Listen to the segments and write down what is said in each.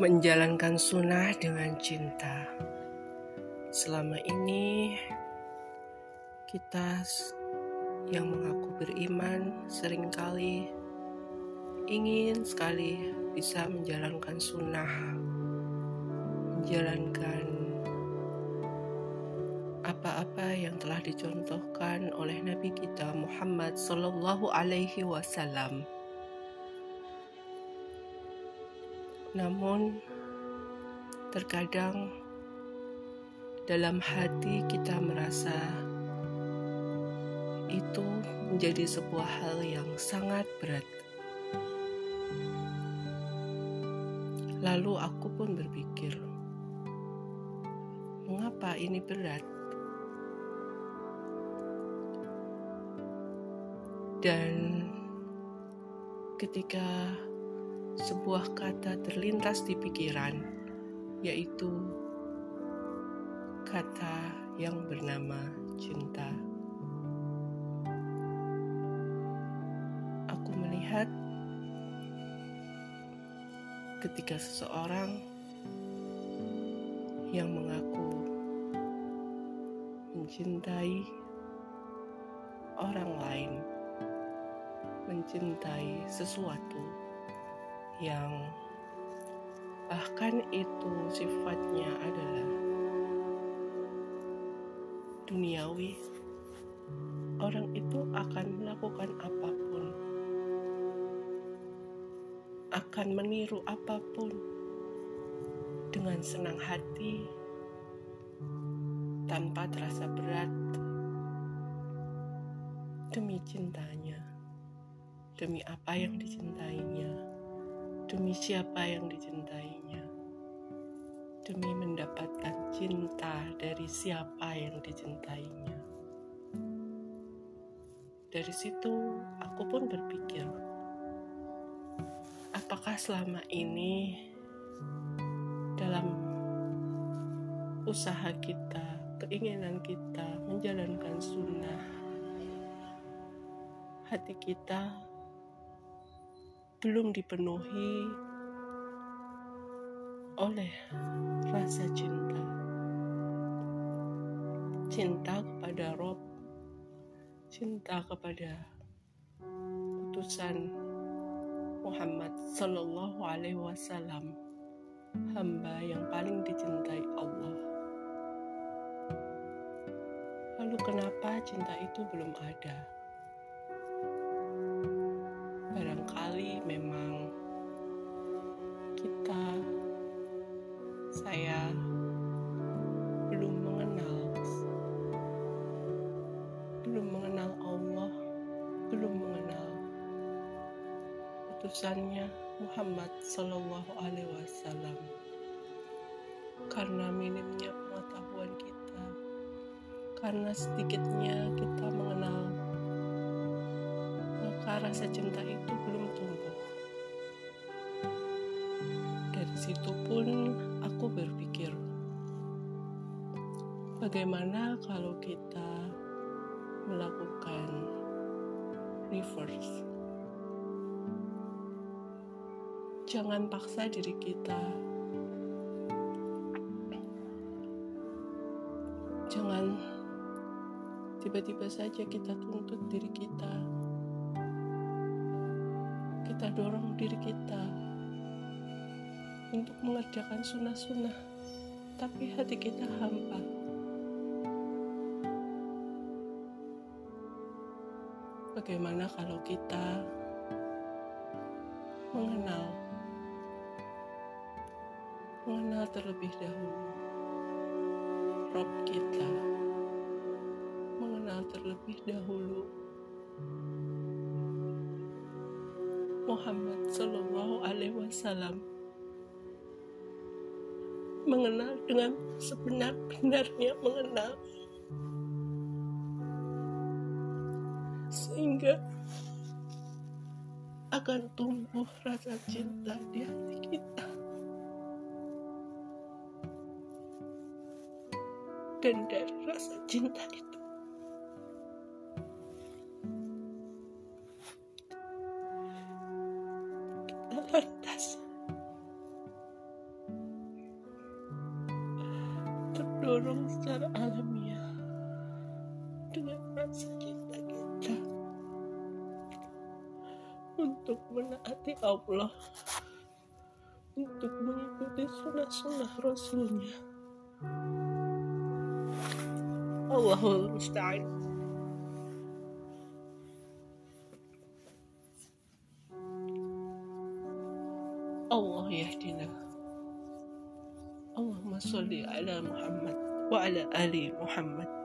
menjalankan sunnah dengan cinta. Selama ini, kita yang mengaku beriman sering kali ingin sekali bisa menjalankan sunnah, menjalankan apa-apa yang telah dicontohkan oleh Nabi kita Muhammad Sallallahu Alaihi Wasallam. Namun, terkadang dalam hati kita merasa itu menjadi sebuah hal yang sangat berat. Lalu aku pun berpikir, mengapa ini berat? Dan ketika sebuah kata terlintas di pikiran, yaitu kata yang bernama cinta. Aku melihat ketika seseorang yang mengaku mencintai orang lain, mencintai sesuatu yang bahkan itu sifatnya adalah duniawi, orang itu akan melakukan apa pun, akan meniru apa pun dengan senang hati tanpa terasa berat. Demi cintanya, demi apa yang dicintainya demi siapa yang dicintainya, demi mendapatkan cinta dari siapa yang dicintainya. Dari situ, aku pun berpikir, apakah selama ini dalam usaha kita, keinginan kita menjalankan sunnah, hati kita belum dipenuhi oleh rasa cinta. Cinta kepada Rob, cinta kepada utusan Muhammad Sallallahu Alaihi Wasallam, hamba yang paling dicintai Allah. Lalu kenapa cinta itu belum ada? barangkali utusannya Muhammad Sallallahu Alaihi Wasallam karena minimnya pengetahuan kita karena sedikitnya kita mengenal maka rasa cinta itu belum tumbuh. Dari situ pun aku berpikir, bagaimana kalau kita melakukan reverse? Jangan paksa diri kita. Jangan tiba-tiba saja kita tuntut diri kita kita dorong diri kita untuk mengerjakan sunnah-sunnah, tapi hati kita hampa. Bagaimana kalau kita mengenal, mengenal terlebih dahulu. Rob kita, mengenal terlebih dahulu. Muhammad Shallallahu Alaihi Wasallam. Mengenal dengan sebenar-benarnya mengenal. Sehingga akan tumbuh rasa cinta di hati kita dan dari rasa cinta itu. Kita lantas terdorong secara alamiah dengan rasa cinta kita untuk menaati Allah untuk mengikuti sunnah-sunnah Rasulnya. الله المستعان. الله يهدينا. اللهم صل على محمد وعلى آل محمد.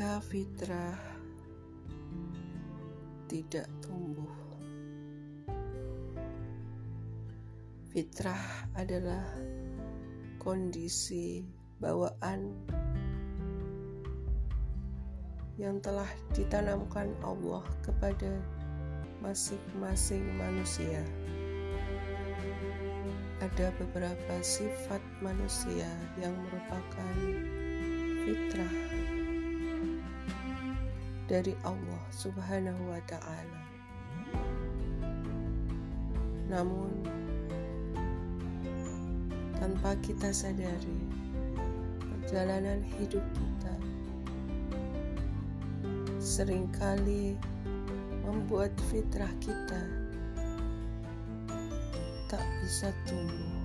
Ketika fitrah tidak tumbuh. Fitrah adalah kondisi bawaan yang telah ditanamkan Allah kepada masing-masing manusia. Ada beberapa sifat manusia yang merupakan fitrah dari Allah Subhanahu wa Ta'ala. Namun, tanpa kita sadari, perjalanan hidup kita sering kali membuat fitrah kita tak bisa tumbuh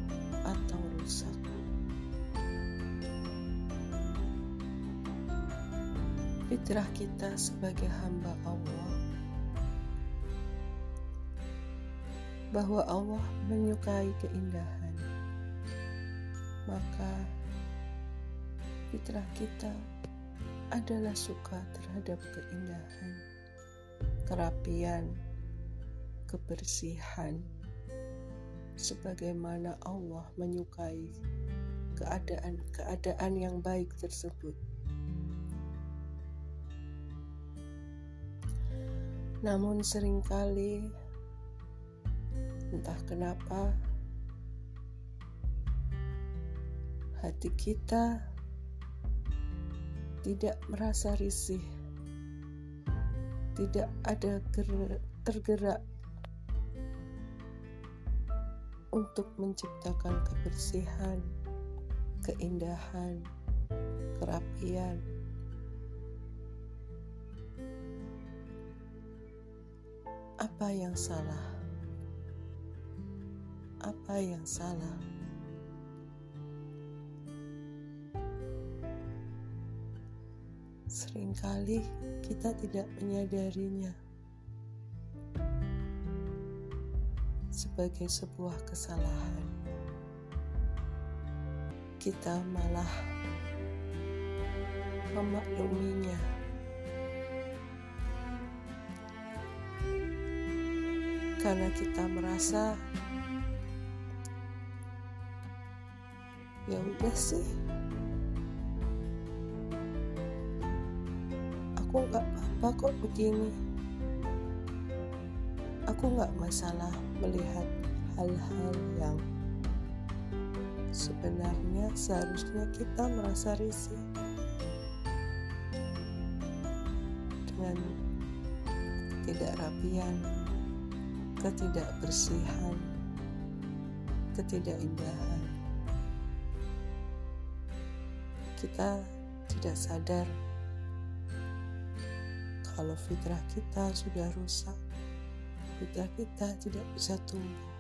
fitrah kita sebagai hamba Allah. Bahwa Allah menyukai keindahan. Maka fitrah kita adalah suka terhadap keindahan kerapian kebersihan. Sebagaimana Allah menyukai keadaan-keadaan yang baik tersebut Namun sering kali entah kenapa hati kita tidak merasa risih, tidak ada tergerak untuk menciptakan kebersihan, keindahan, kerapian, Apa yang salah? Apa yang salah? Seringkali kita tidak menyadarinya sebagai sebuah kesalahan. Kita malah memakluminya karena kita merasa ya udah sih aku nggak apa-apa kok begini. Aku nggak masalah melihat hal-hal yang sebenarnya seharusnya kita merasa risih. Dengan tidak rapian ketidakbersihan, ketidakindahan. Kita tidak sadar kalau fitrah kita sudah rusak, fitrah kita tidak bisa tumbuh.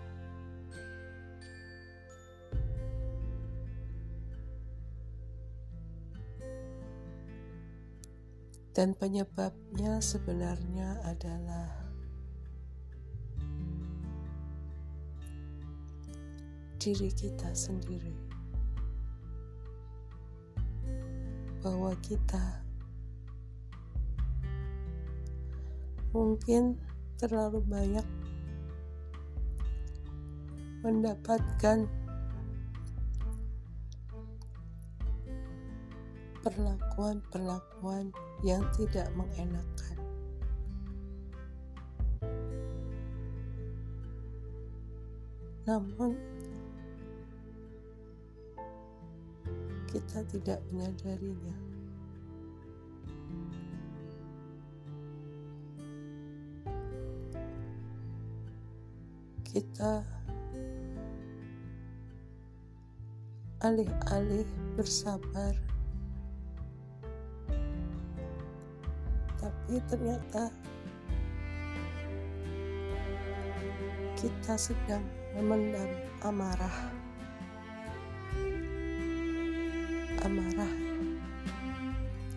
Dan penyebabnya sebenarnya adalah diri kita sendiri bahwa kita mungkin terlalu banyak mendapatkan perlakuan-perlakuan yang tidak mengenakan. Namun, kita tidak menyadarinya. Kita alih-alih bersabar, tapi ternyata kita sedang memendam amarah. Amarah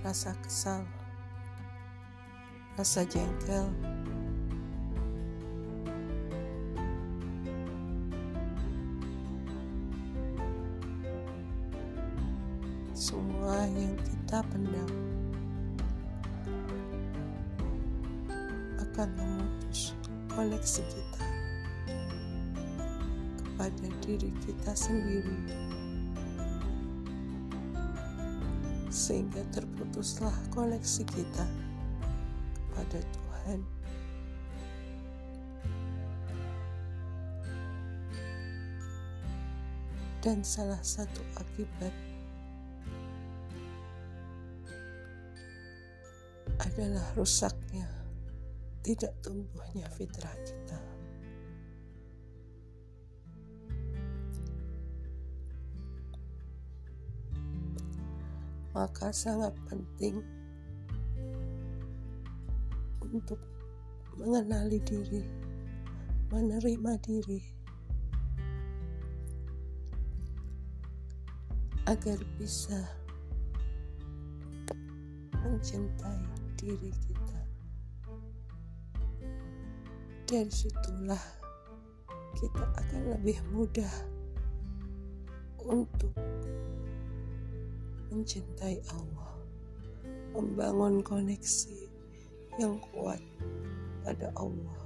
rasa kesal. Rasa jengkel. Semua yang kita pendam akan memutus koneksi kita kepada diri kita sendiri sehingga terputuslah koneksi kita kepada Tuhan dan salah satu akibat adalah rusaknya, tidak tumbuhnya fitrah kita. Maka sangat penting untuk mengenali diri, menerima diri, agar bisa mencintai diri kita. Dari situlah kita akan lebih mudah untuk mencintai Allah, membangun koneksi yang kuat pada Allah,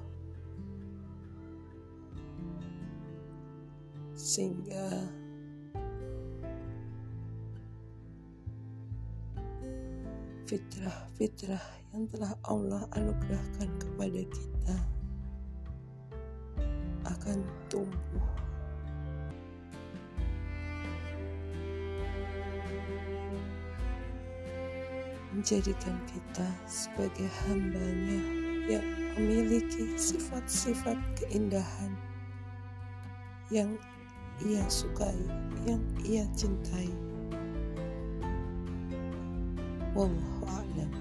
sehingga fitrah-fitrah yang telah Allah anugerahkan kepada kita akan tumbuh. Menjadikan kita sebagai hambanya yang memiliki sifat-sifat keindahan yang ia sukai, yang ia cintai. Wallahu a'lam.